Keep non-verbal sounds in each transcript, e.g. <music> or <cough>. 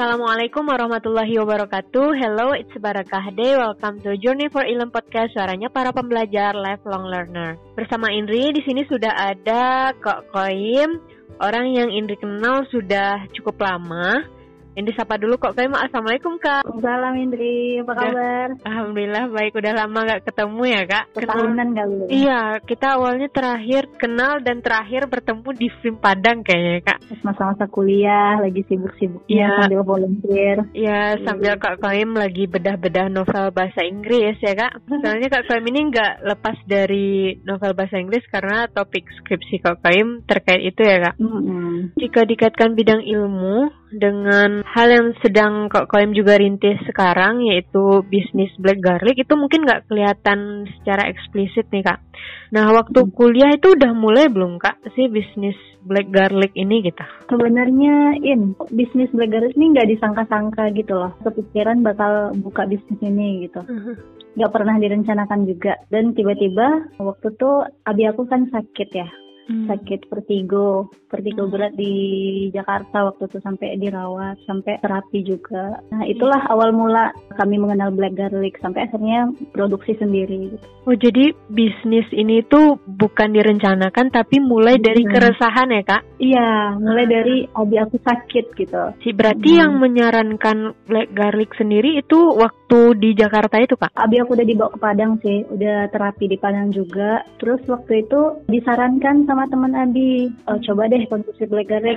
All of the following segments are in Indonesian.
Assalamualaikum warahmatullahi wabarakatuh. Hello, it's Barakah Day. Welcome to Journey for Ilm Podcast. Suaranya para pembelajar lifelong learner. Bersama Indri di sini sudah ada Kok Koim, orang yang Indri kenal sudah cukup lama Indri sapa dulu kok? Kayak Assalamualaikum kak. Salam Indri, apa kabar? Alhamdulillah baik, udah lama gak ketemu ya kak? Ketahunan kali ya? Iya, kita awalnya terakhir kenal dan terakhir bertemu di film Padang kayaknya kak. Masa-masa kuliah, lagi sibuk-sibuknya ya. sambil volunteer. Iya, sambil Kak Koim lagi bedah-bedah novel bahasa Inggris ya kak. <laughs> Soalnya Kak Koim ini nggak lepas dari novel bahasa Inggris karena topik skripsi Kak Koim terkait itu ya kak. Mm -hmm. Jika dikaitkan bidang ilmu dengan hal yang sedang Kak Koim juga rintis sekarang yaitu bisnis black garlic itu mungkin nggak kelihatan secara eksplisit nih kak. Nah waktu hmm. kuliah itu udah mulai belum kak sih bisnis black garlic ini gitu? Sebenarnya in bisnis black garlic ini nggak disangka-sangka gitu loh. Kepikiran bakal buka bisnis ini gitu. Uh-huh. Nggak pernah direncanakan juga. Dan tiba-tiba waktu tuh abi aku kan sakit ya hmm. sakit vertigo vertigo hmm. berat di Jakarta waktu itu sampai dirawat sampai terapi juga nah itulah hmm. awal mula kami mengenal black garlic sampai akhirnya produksi sendiri oh jadi bisnis ini tuh bukan direncanakan tapi mulai hmm. dari keresahan ya kak iya mulai hmm. dari abi aku sakit gitu si berarti hmm. yang menyarankan black garlic sendiri itu waktu di Jakarta itu kak abi aku udah dibawa ke Padang sih udah terapi di Padang juga terus waktu itu disarankan sama sama teman Abi, oh, coba deh konsumsi black garlic.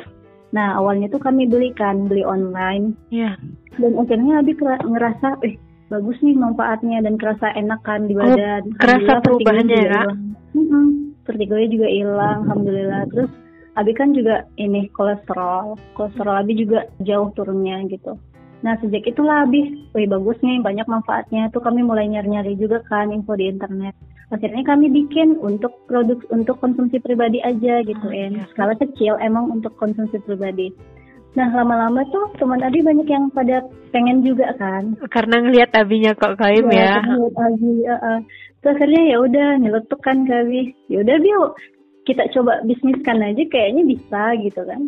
Nah awalnya tuh kami belikan, beli online. Iya. Yeah. Dan akhirnya Abi ngerasa, eh bagus nih manfaatnya dan kerasa enak kan di oh, badan. Oh, kerasa perubahannya ya? Hmm, vertigonya juga hilang, alhamdulillah. Terus Abi kan juga ini kolesterol, kolesterol Abi juga jauh turunnya gitu. Nah sejak itulah Abi, wih bagus nih banyak manfaatnya. Tuh kami mulai nyari-nyari juga kan info di internet akhirnya kami bikin untuk produk untuk konsumsi pribadi aja gitu oh, ya. Skala kecil emang untuk konsumsi pribadi. Nah lama-lama tuh teman Abi banyak yang pada pengen juga kan. Karena ngelihat Abinya kok kaim ya. ya. Abi, uh, uh. Terus akhirnya ya udah nyeletuk kan Abi. Ya udah yuk kita coba bisniskan aja kayaknya bisa gitu kan.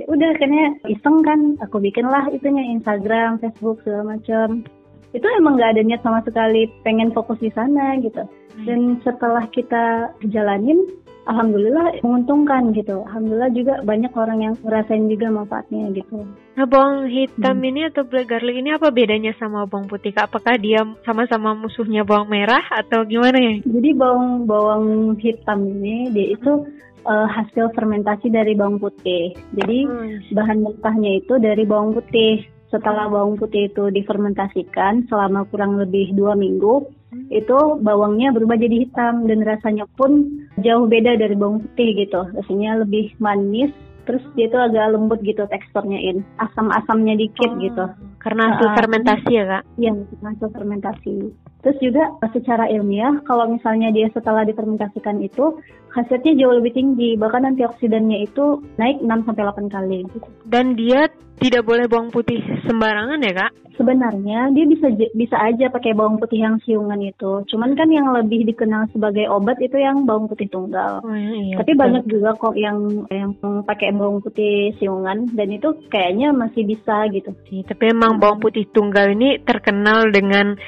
Ya udah akhirnya iseng kan aku bikin lah itunya Instagram, Facebook segala macam itu emang nggak ada niat sama sekali pengen fokus di sana gitu. Hmm. dan setelah kita jalanin alhamdulillah menguntungkan gitu. Alhamdulillah juga banyak orang yang ngerasain juga manfaatnya gitu. Nah bawang hitam hmm. ini atau black garlic ini apa bedanya sama bawang putih apakah dia sama-sama musuhnya bawang merah atau gimana ya? Jadi bawang bawang hitam ini dia itu uh, hasil fermentasi dari bawang putih. Jadi hmm. bahan mentahnya itu dari bawang putih setelah bawang putih itu difermentasikan selama kurang lebih dua minggu, hmm. itu bawangnya berubah jadi hitam dan rasanya pun jauh beda dari bawang putih gitu. Rasanya lebih manis, terus dia itu agak lembut gitu teksturnya in, asam-asamnya dikit oh, gitu. Karena hasil uh, fermentasi ya kak? Iya, hasil fermentasi. Terus juga secara ilmiah, kalau misalnya dia setelah difermentasikan itu, khasiatnya jauh lebih tinggi, bahkan antioksidannya itu naik 6 sampai 8 kali. Dan dia tidak boleh bawang putih sembarangan ya kak? Sebenarnya dia bisa bisa aja pakai bawang putih yang siungan itu. Cuman kan yang lebih dikenal sebagai obat itu yang bawang putih tunggal. Oh, iya, iya, Tapi betul. banyak juga kok yang yang pakai bawang putih siungan dan itu kayaknya masih bisa gitu. Tapi emang bawang putih tunggal ini terkenal dengan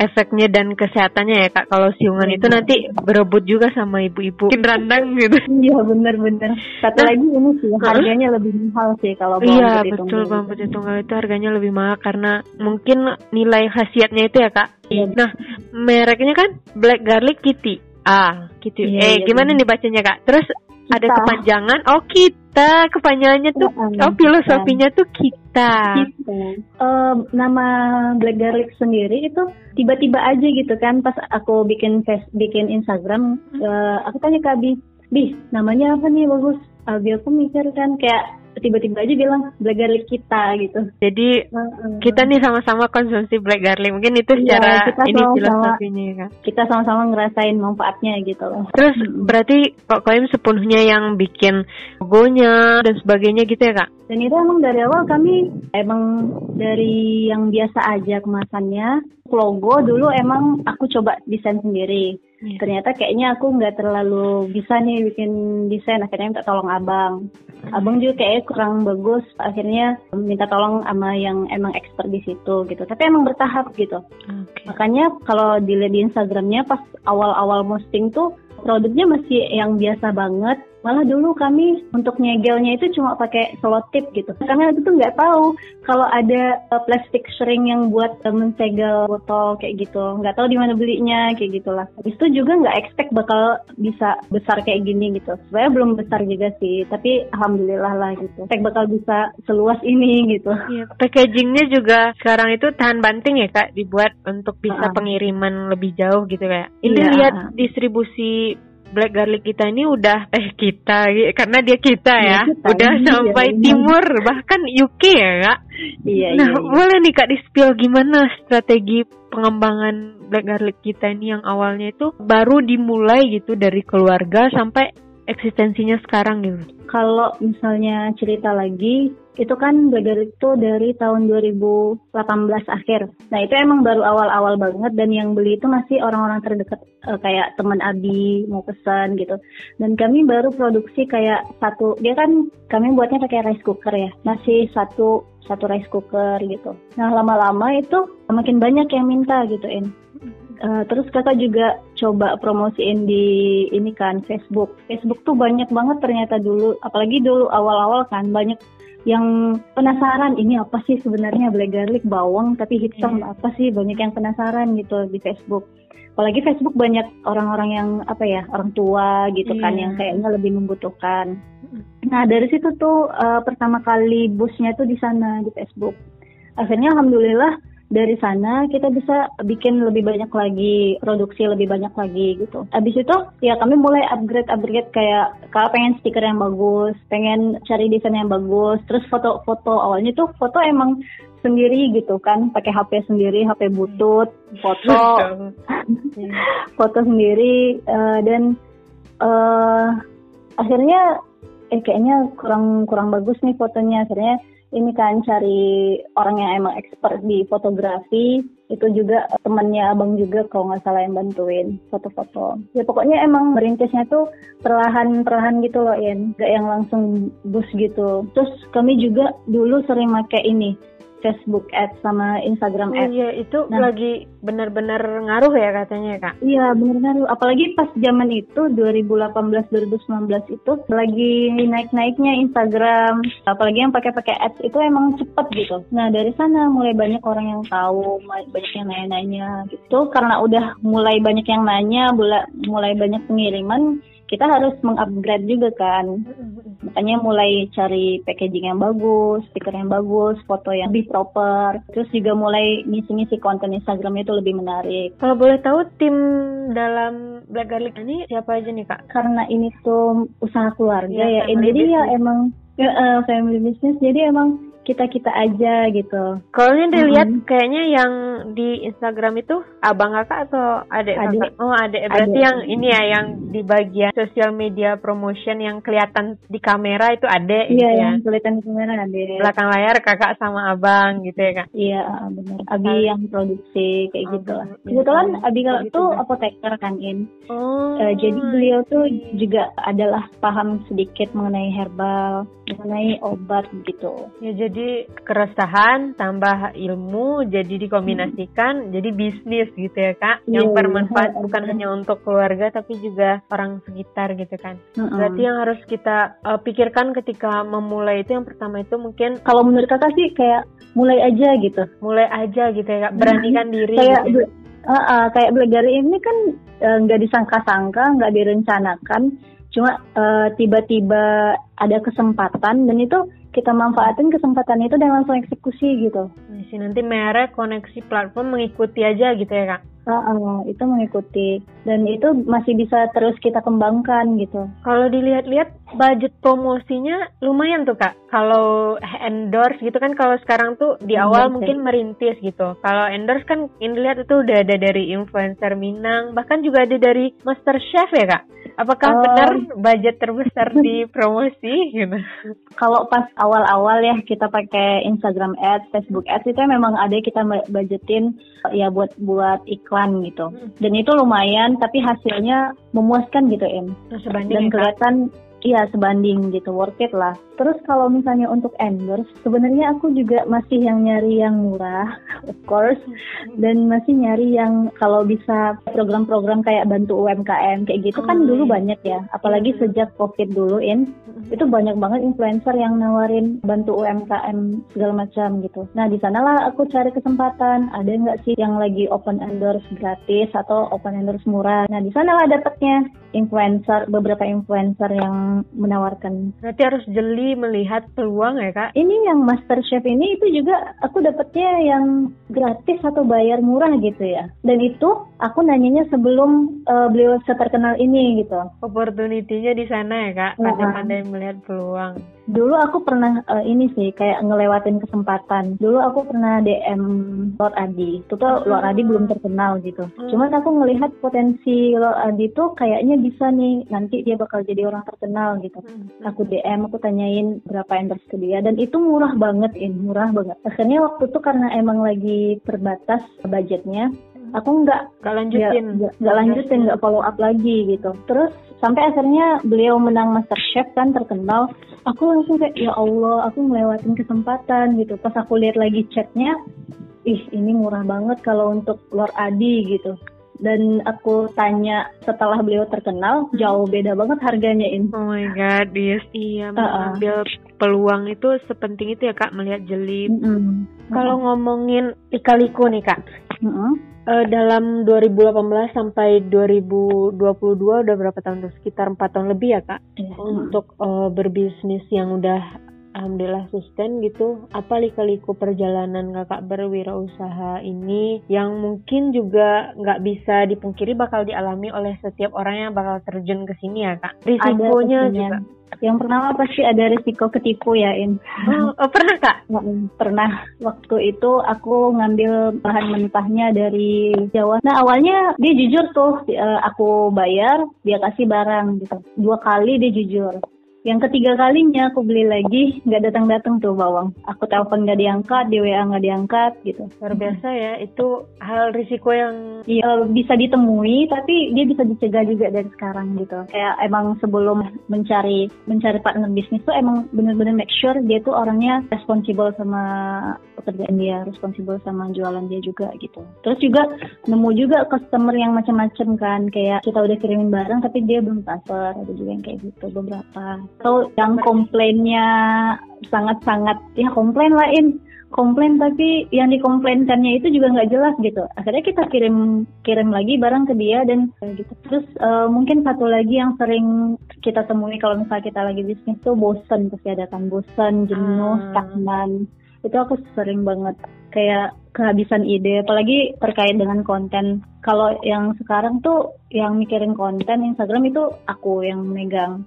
efeknya dan kesehatannya ya kak. Kalau siungan itu nanti berebut juga sama ibu-ibu. Mungkin randang gitu. Iya benar-benar. Satu nah, lagi ini sih harganya lebih mahal sih kalau bawang iya putih betul putih tunggal itu harganya lebih mahal karena mungkin nilai khasiatnya itu ya kak. Iya. nah mereknya kan black garlic kitty. Ah kitty. Iya, eh iya, gimana iya. nih bacanya kak? Terus kita. ada kepanjangan? Oh kita. Kepanjangannya tuh ya, oh filosofinya tuh kita, kita. Uh, nama Black Garlic sendiri itu tiba-tiba aja gitu kan pas aku bikin face bikin Instagram uh, aku tanya ke Abi Bi namanya apa nih bagus Abi aku mikir kan kayak tiba-tiba aja bilang black garlic kita gitu. Jadi uh, kita nih sama-sama konsumsi black garlic. Mungkin itu iya, secara ya, kita ini sama filosofinya ya. Kita sama-sama ngerasain manfaatnya gitu loh. Terus hmm. berarti kok Koim sepenuhnya yang bikin logonya dan sebagainya gitu ya kak? Dan itu emang dari awal kami emang dari yang biasa aja kemasannya. Logo dulu emang aku coba desain sendiri. Yeah. Ternyata kayaknya aku nggak terlalu bisa nih bikin desain. Akhirnya minta tolong abang abang juga kayak kurang bagus akhirnya minta tolong sama yang emang expert di situ gitu tapi emang bertahap gitu okay. makanya kalau dilihat di Instagramnya pas awal-awal posting tuh produknya masih yang biasa banget Malah dulu kami untuk nyegelnya itu cuma pakai selotip gitu. Karena itu tuh nggak tahu kalau ada uh, plastik shrink yang buat uh, mensegel botol kayak gitu. Nggak tahu di mana belinya kayak gitulah. Habis itu juga nggak expect bakal bisa besar kayak gini gitu. Sebenarnya belum besar juga sih, tapi alhamdulillah lah gitu. Expect bakal bisa seluas ini gitu. Iya, packagingnya juga sekarang itu tahan banting ya kak, dibuat untuk bisa uh. pengiriman lebih jauh gitu kayak. Ini iya. lihat distribusi black garlic kita ini udah eh kita karena dia kita ya, ya kita, udah iya, sampai iya. timur bahkan UK ya kak. Iya. Nah iya, iya. boleh nih kak di spill gimana strategi pengembangan black garlic kita ini yang awalnya itu baru dimulai gitu dari keluarga sampai eksistensinya sekarang gitu. Kalau misalnya cerita lagi itu kan belajar itu dari tahun 2018 akhir. Nah itu emang baru awal-awal banget dan yang beli itu masih orang-orang terdekat uh, kayak teman Abi mau pesan gitu. Dan kami baru produksi kayak satu, dia kan kami buatnya pakai rice cooker ya, masih satu satu rice cooker gitu. Nah lama-lama itu makin banyak yang minta gitu in. Uh, terus kakak juga coba promosiin di ini kan Facebook. Facebook tuh banyak banget ternyata dulu, apalagi dulu awal-awal kan banyak yang penasaran ini apa sih sebenarnya black garlic bawang tapi hitam yeah. apa sih banyak yang penasaran gitu di Facebook apalagi Facebook banyak orang-orang yang apa ya orang tua gitu yeah. kan yang iya. kayaknya lebih membutuhkan nah dari situ tuh uh, pertama kali busnya tuh di sana di Facebook akhirnya alhamdulillah dari sana kita bisa bikin lebih banyak lagi produksi lebih banyak lagi gitu. Abis itu ya kami mulai upgrade upgrade kayak kalau pengen stiker yang bagus, pengen cari desain yang bagus, terus foto-foto. Awalnya tuh foto emang sendiri gitu kan, pakai HP sendiri, HP butut, foto, <laughs> foto sendiri uh, dan uh, akhirnya eh kayaknya kurang kurang bagus nih fotonya. Akhirnya ini kan cari orang yang emang expert di fotografi. Itu juga temannya abang juga kalau nggak salah yang bantuin foto-foto. Ya pokoknya emang merintisnya tuh perlahan-perlahan gitu loh Ian. Gak yang langsung bus gitu. Terus kami juga dulu sering pakai ini Facebook Ads sama Instagram Ads. Oh, iya, itu nah, lagi benar-benar ngaruh ya katanya kak? Iya, benar ngaruh. Apalagi pas zaman itu 2018-2019 itu lagi naik-naiknya Instagram. Apalagi yang pakai-pakai Ads itu emang cepet gitu. Nah dari sana mulai banyak orang yang tahu, banyak yang nanya-nanya gitu. Karena udah mulai banyak yang nanya, mulai banyak pengiriman kita harus mengupgrade juga kan. Makanya mulai cari packaging yang bagus, stiker yang bagus, foto yang lebih proper. Terus juga mulai ngisi-ngisi konten Instagram itu lebih menarik. Kalau boleh tahu tim dalam Black Garlic ini siapa aja nih kak? Karena ini tuh usaha keluarga ya, ya. jadi ya emang ya, uh, family business. Jadi emang kita kita aja gitu. Kalau ini dilihat mm -hmm. kayaknya yang di Instagram itu abang kakak atau adik kakak? Oh adik. Berarti adek. yang ini ya yang di bagian sosial media promotion yang kelihatan di kamera itu adik. Iya gitu ya? yang kelihatan di kamera adik. Belakang layar kakak sama abang gitu ya kak? Iya benar. Abi yang produksi kayak oh, gitu lah. Kebetulan Abi kalau gitu, tuh apoteker kan in. Oh. Uh, jadi beliau tuh juga adalah paham sedikit mengenai herbal, mengenai obat gitu. Ya jadi jadi keresahan tambah ilmu jadi dikombinasikan hmm. jadi bisnis gitu ya kak yeah, yang bermanfaat yeah. <laughs> bukan hanya untuk keluarga tapi juga orang sekitar gitu kan uh-uh. berarti yang harus kita uh, pikirkan ketika memulai itu yang pertama itu mungkin kalau menurut kakak sih kayak mulai aja gitu mulai aja gitu ya kak beranikan hmm. diri kayak gitu. uh, uh, kayak belajar ini kan eh, nggak uh, disangka-sangka nggak direncanakan cuma uh, tiba-tiba ada kesempatan dan itu kita manfaatin kesempatan itu dan langsung eksekusi gitu. Sih nanti merek koneksi platform mengikuti aja gitu ya kak? Uh, itu mengikuti dan itu masih bisa terus kita kembangkan gitu. Kalau dilihat-lihat budget promosinya lumayan tuh kak. Kalau endorse gitu kan kalau sekarang tuh di awal mungkin merintis gitu. Kalau endorse kan ini lihat itu udah ada dari influencer Minang bahkan juga ada dari Master Chef ya kak. Apakah uh, benar budget terbesar <laughs> di promosi gitu? Kalau pas awal-awal ya kita pakai Instagram Ads, Facebook Ads itu memang ada kita budgetin ya buat buat iklan gitu. Hmm. Dan itu lumayan tapi hasilnya memuaskan gitu em. Nah, Dan kelihatan iya sebanding gitu worth it lah terus kalau misalnya untuk endorse sebenarnya aku juga masih yang nyari yang murah <laughs> of course dan masih nyari yang kalau bisa program-program kayak bantu UMKM kayak gitu kan Oh, dulu iya. banyak ya apalagi Mhm. sejak covid dulu in itu banyak banget influencer yang nawarin bantu UMKM segala macam gitu. Nah di sanalah aku cari kesempatan. Ada nggak sih yang lagi open endorse gratis atau open endorse murah? Nah di sanalah dapetnya influencer beberapa influencer yang menawarkan. Berarti harus jeli melihat peluang ya kak. Ini yang Master Chef ini itu juga aku dapetnya yang gratis atau bayar murah gitu ya. Dan itu aku nanyanya sebelum eh, beliau seterkenal ini gitu. Opportunity-nya di sana ya kak. Pandai-pandai melihat peluang. Dulu aku pernah eh, ini sih kayak ngelewatin kesempatan. Dulu aku pernah DM Lord Adi. Itu tuh Lord Adi belum terkenal gitu. Hmm. Cuman aku ngelihat potensi Lord Adi tuh kayaknya bisa nih nanti dia bakal jadi orang terkenal gitu. Aku DM, aku tanyain berapa endorse ke dia dan itu murah banget, in murah banget. Akhirnya waktu itu karena emang lagi terbatas budgetnya, aku nggak Gak lanjutin. nggak nggak lanjutin nggak follow up lagi gitu. Terus sampai akhirnya beliau menang Master Chef kan terkenal. Aku langsung kayak ya Allah aku ngelewatin kesempatan gitu. Pas aku lihat lagi chatnya ih ini murah banget kalau untuk Lord Adi gitu. Dan aku tanya setelah beliau terkenal jauh beda banget harganya in. Oh my god, yes, iya mengambil peluang itu sepenting itu ya kak melihat jeli. Mm-mm. Kalau ngomongin ikaliku nih kak, Mm-mm. eh, dalam 2018 sampai 2022 udah berapa tahun tuh? Sekitar empat tahun lebih ya kak Iya. untuk eh, berbisnis yang udah alhamdulillah sustain gitu. Apa lika-liku perjalanan kakak berwirausaha ini yang mungkin juga nggak bisa dipungkiri bakal dialami oleh setiap orang yang bakal terjun ke sini ya kak. Risikonya juga. yang pertama pasti ada risiko ketipu ya in Oh, oh, pernah kak? Pernah waktu itu aku ngambil bahan mentahnya dari Jawa. Nah awalnya dia jujur tuh, eh, aku bayar, dia kasih barang gitu. Dua kali dia jujur. Yang ketiga kalinya aku beli lagi, nggak datang-datang tuh bawang. Aku telepon nggak diangkat, di WA nggak diangkat gitu. Luar biasa ya, itu hal risiko yang Iya bisa ditemui, tapi dia bisa dicegah juga dari sekarang gitu. Kayak emang sebelum mencari mencari partner bisnis tuh emang bener-bener make sure dia tuh orangnya responsible sama pekerjaan dia, responsible sama jualan dia juga gitu. Terus juga nemu juga customer yang macam-macam kan, kayak kita udah kirimin barang tapi dia belum transfer, ada juga yang kayak gitu beberapa. Atau yang komplainnya sangat-sangat ya komplain lain komplain tapi yang dikomplainkannya itu juga nggak jelas gitu. Akhirnya kita kirim kirim lagi barang ke dia dan gitu. Terus eh, mungkin satu lagi yang sering kita temui kalau misalnya kita lagi bisnis tuh bosen pasti ada kan bosen jenuh Ah. stagnan. Itu aku sering banget kayak kehabisan ide. Apalagi terkait dengan konten. Kalau yang sekarang tuh yang mikirin konten Instagram itu aku yang megang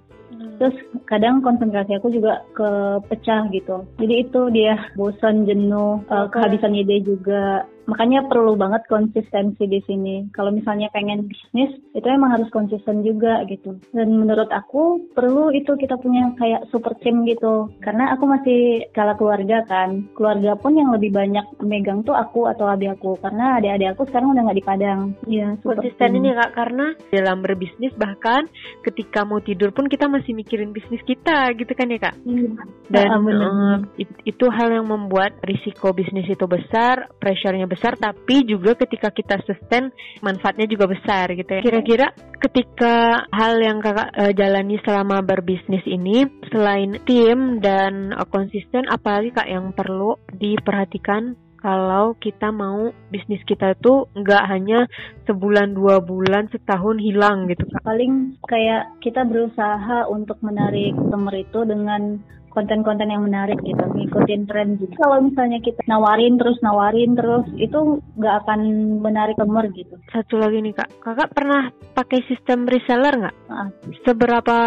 Terus kadang konsentrasi aku juga kepecah gitu. Jadi itu dia bosan, jenuh, eh, kehabisan ide juga. Makanya perlu banget konsistensi di sini. Kalau misalnya pengen bisnis, itu emang harus konsisten juga gitu. Dan menurut aku perlu itu kita punya kayak super team gitu. Karena aku masih kala keluarga kan. Keluarga pun yang lebih banyak megang tuh aku atau adik aku. Karena adik-adik aku sekarang udah nggak di Padang. Iya, konsisten team. ini kak karena dalam berbisnis bahkan ketika mau tidur pun kita masih mikirin bisnis kita gitu kan ya kak Iya. dan Ah, bener. eh, it- itu hal yang membuat risiko bisnis itu besar pressure-nya besar tapi juga ketika kita sustain manfaatnya juga besar gitu ya. Kira-kira ketika hal yang kakak eh, jalani selama berbisnis ini selain tim dan eh, konsisten apalagi kak yang perlu diperhatikan kalau kita mau bisnis kita tuh nggak hanya sebulan dua bulan setahun hilang gitu kak? Paling kayak kita berusaha untuk menarik customer itu dengan konten-konten yang menarik gitu ngikutin tren juga kalau misalnya kita nawarin terus nawarin terus itu nggak akan menarik customer gitu. Satu lagi nih kak. Kakak pernah pakai sistem reseller nggak? Nah, seberapa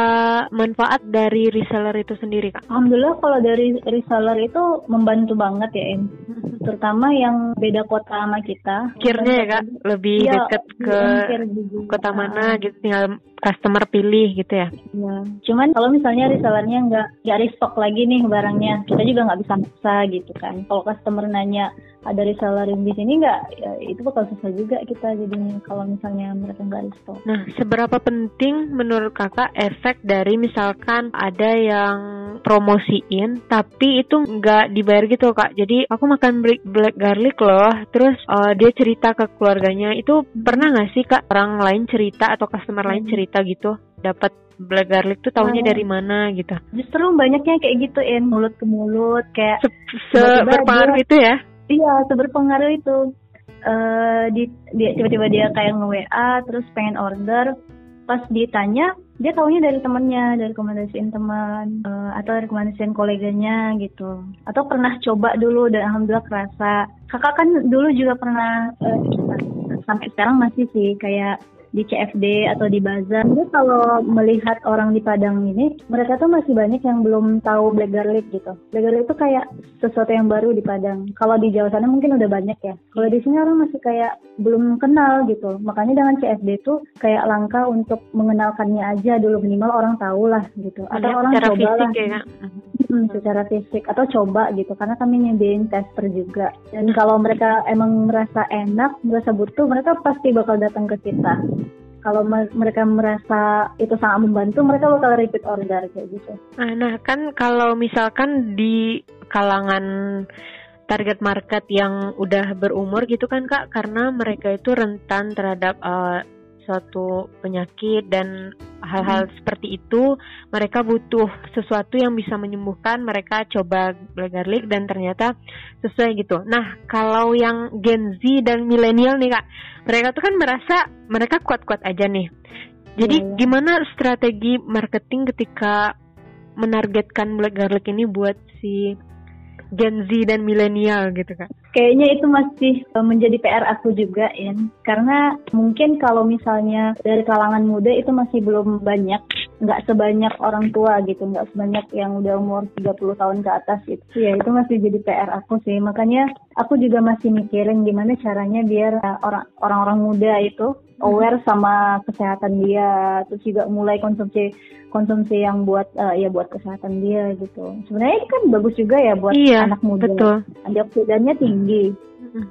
manfaat dari reseller itu sendiri kak? Alhamdulillah kalau dari reseller itu membantu banget ya Em. <laughs> terutama yang beda kota sama kita. Akhirnya ya kak? Lebih Iya, deket ke kota mana gitu tinggal customer pilih gitu ya? Ya, cuman kalau misalnya resellernya nggak nggak restock lagi nih barangnya, kita juga nggak bisa maksa gitu kan. Kalau customer nanya ada reseller di sini nggak ya itu bakal susah juga kita jadinya kalau misalnya mereka nggak restock. Nah, seberapa penting menurut kakak efek dari misalkan ada yang promosiin tapi itu nggak dibayar gitu kak. Jadi aku makan black garlic loh, terus uh, dia cerita ke keluarganya itu pernah nggak sih kak orang lain cerita atau customer lain hmm. cerita gitu dapat black garlic tuh tahunya dari mana gitu? Justru banyaknya kayak gitu in mulut ke mulut kayak se, -se berpengaruh itu ya? Iya, seberpengaruh itu. Uh, di dia tiba-tiba dia kayak nge WA terus pengen order pas ditanya dia tahunya dari temennya dari rekomendasiin teman uh, atau rekomendasiin koleganya gitu atau pernah coba dulu dan alhamdulillah kerasa kakak kan dulu juga pernah uh, sampai sekarang masih sih kayak di CFD atau di Bazar. Jadi kalau melihat orang di Padang ini, mereka tuh masih banyak yang belum tahu black garlic gitu. Black garlic itu kayak sesuatu yang baru di Padang. Kalau di Jawa sana mungkin udah banyak ya. Kalau di sini orang masih kayak belum kenal gitu. Makanya dengan CFD tuh kayak langkah untuk mengenalkannya aja dulu minimal orang tahu lah gitu. Atau orang coba lah. Ya, hmm, secara fisik atau coba gitu karena kami nyediain tester juga dan kalau mereka emang merasa enak merasa butuh mereka pasti bakal datang ke kita kalau mereka merasa itu sangat membantu mereka bakal repeat order kayak gitu. Nah kan kalau misalkan di kalangan target market yang udah berumur gitu kan kak karena mereka itu rentan terhadap uh, suatu penyakit dan hal-hal hmm. seperti itu mereka butuh sesuatu yang bisa menyembuhkan mereka coba black garlic dan ternyata sesuai gitu nah kalau yang Gen Z dan milenial nih kak mereka tuh kan merasa mereka kuat-kuat aja nih jadi yeah. Iya. gimana strategi marketing ketika menargetkan black garlic ini buat si Gen Z dan milenial gitu kak? Kayaknya itu masih eh, menjadi PR aku juga ya, karena mungkin kalau misalnya dari kalangan muda itu masih belum banyak, nggak sebanyak orang tua gitu, nggak sebanyak yang udah umur 30 tahun ke atas gitu. Ya itu masih jadi PR aku sih, makanya aku juga masih mikirin gimana caranya biar eh, orang orang-orang muda itu aware sama kesehatan dia. Terus juga mulai konsumsi konsumsi yang buat uh, ya buat kesehatan dia gitu. Sebenarnya kan bagus juga ya buat iya, anak muda. betul. antioksidannya tinggi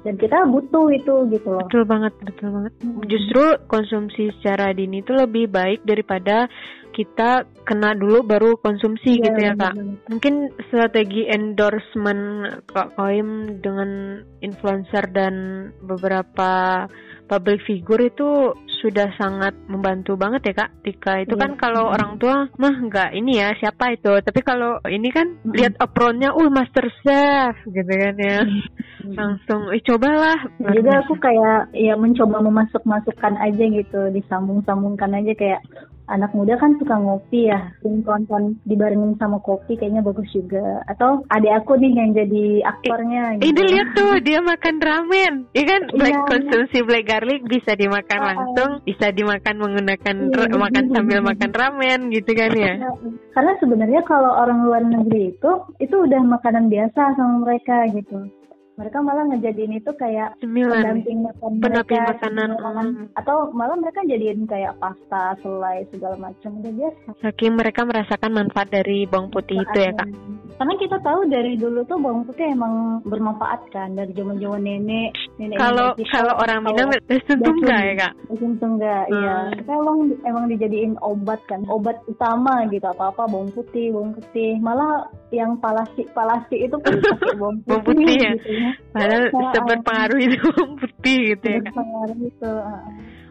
dan kita butuh itu gitu loh. Betul banget betul banget. Justru konsumsi secara dini itu lebih baik daripada kita kena dulu baru konsumsi ya, gitu ya kak. Mungkin strategi endorsement kak Koim dengan influencer dan beberapa public figure itu sudah sangat membantu banget ya kak Tika. Itu yeah. kan kalau orang tua mah nggak ini ya siapa itu. Tapi kalau ini kan mm-hmm. lihat apronnya uh master chef gitu kan ya. Langsung eh cobalah. Juga aku kayak ya mencoba memasuk masukkan aja gitu disambung sambungkan aja kayak anak muda kan suka ngopi ya tonton dibarengin sama kopi kayaknya bagus juga. Atau adik aku nih yang jadi aktornya gitu. ini lihat tuh dia makan ramen. Ya kan? Black iya, konsumsi black garlic bisa dimakan uh, langsung bisa dimakan menggunakan iya, makan sambil makan ramen gitu kan ya? Iya, karena sebenarnya kalau orang luar negeri itu itu udah makanan biasa sama mereka gitu mereka malah ngejadiin itu kayak Cemilan. pendamping makan mereka makanan hmm. atau malah mereka jadiin kayak pasta selai segala macam udah biasa. Saking mereka merasakan manfaat dari bawang putih itu ya kak? Karena kita tahu dari dulu tuh bawang putih emang bermanfaat kan dari zaman zaman nenek nenek kalau kalau orang Minang tentu enggak ya kak? Tentu enggak iya hmm. kita emang emang dijadiin obat kan obat utama gitu apa apa bawang putih bawang putih. Malah yang palasi palasi itu pun <laughs> pakai bawang putih, bawang putih ya? gitu. Padahal bisa berpengaruh itu putih gitu ya kan itu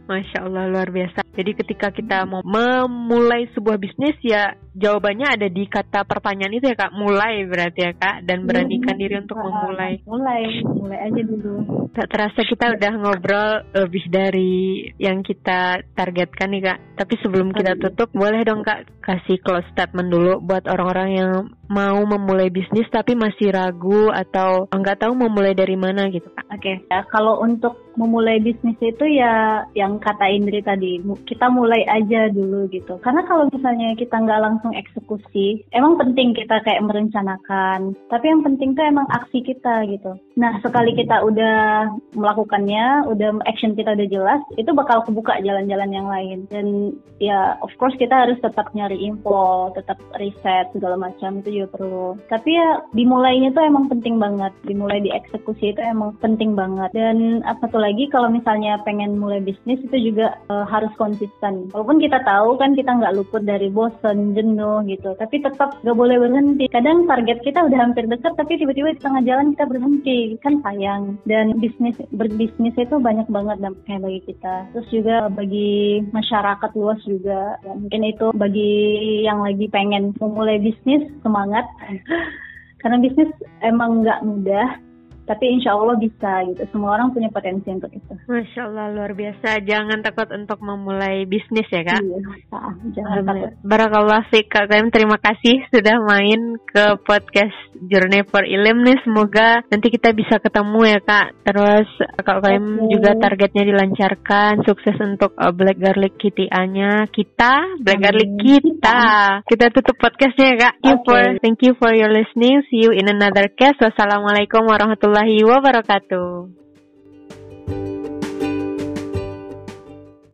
Masya Allah luar biasa. Jadi ketika kita mau memulai sebuah bisnis ya jawabannya ada di kata pertanyaan itu ya kak. Mulai berarti ya kak dan beranikan hmm. diri untuk memulai. Mulai, mulai aja dulu. Tak terasa kita udah ngobrol lebih dari yang kita targetkan nih kak. Tapi sebelum kita tutup boleh dong kak kasih close statement dulu buat orang-orang yang mau memulai bisnis tapi masih ragu atau nggak tahu memulai dari mana gitu kak? Oke, okay. ya, kalau untuk memulai bisnis itu ya yang kata Indri tadi kita mulai aja dulu gitu. Karena kalau misalnya kita nggak langsung eksekusi, emang penting kita kayak merencanakan. Tapi yang penting tuh emang aksi kita gitu. Nah sekali kita udah melakukannya, udah action kita udah jelas, itu bakal kebuka jalan-jalan yang lain. Dan ya of course kita harus tetap nyari info, tetap riset segala macam itu juga perlu. Tapi ya dimulainya tuh emang penting banget. Dimulai di eksekusi itu emang penting banget. Dan apa tuh lagi kalau misalnya pengen mulai bisnis itu juga uh, harus konsisten. Walaupun kita tahu kan kita nggak luput dari bosen, jenuh gitu. Tapi tetap nggak boleh berhenti. Kadang target kita udah hampir dekat tapi tiba-tiba di tengah jalan kita berhenti. Kan sayang. Dan bisnis berbisnis itu banyak banget dampaknya bagi kita. Terus juga bagi masyarakat luas juga. Ya, mungkin itu bagi yang lagi pengen memulai bisnis semangat. <laughs> Karena bisnis emang nggak mudah, tapi insya Allah bisa gitu. Semua orang punya potensi untuk itu. Masya Allah luar biasa. Jangan takut untuk memulai bisnis ya kak. Iya jangan takut. Barakallah Fik Kak Kaim terima kasih sudah main ke podcast Journey for Ilm nih. Semoga nanti kita bisa ketemu ya kak. Terus Kak Kaim okay. juga targetnya dilancarkan. Sukses untuk uh, Black Garlic Kitty nya kita Black Amin. Garlic kita. Kita. Tutup podcastnya ya kak. Okay. you for, thank you for your listening. See you in another case. Wassalamualaikum warahmatullahi warahmatullahi wabarakatuh.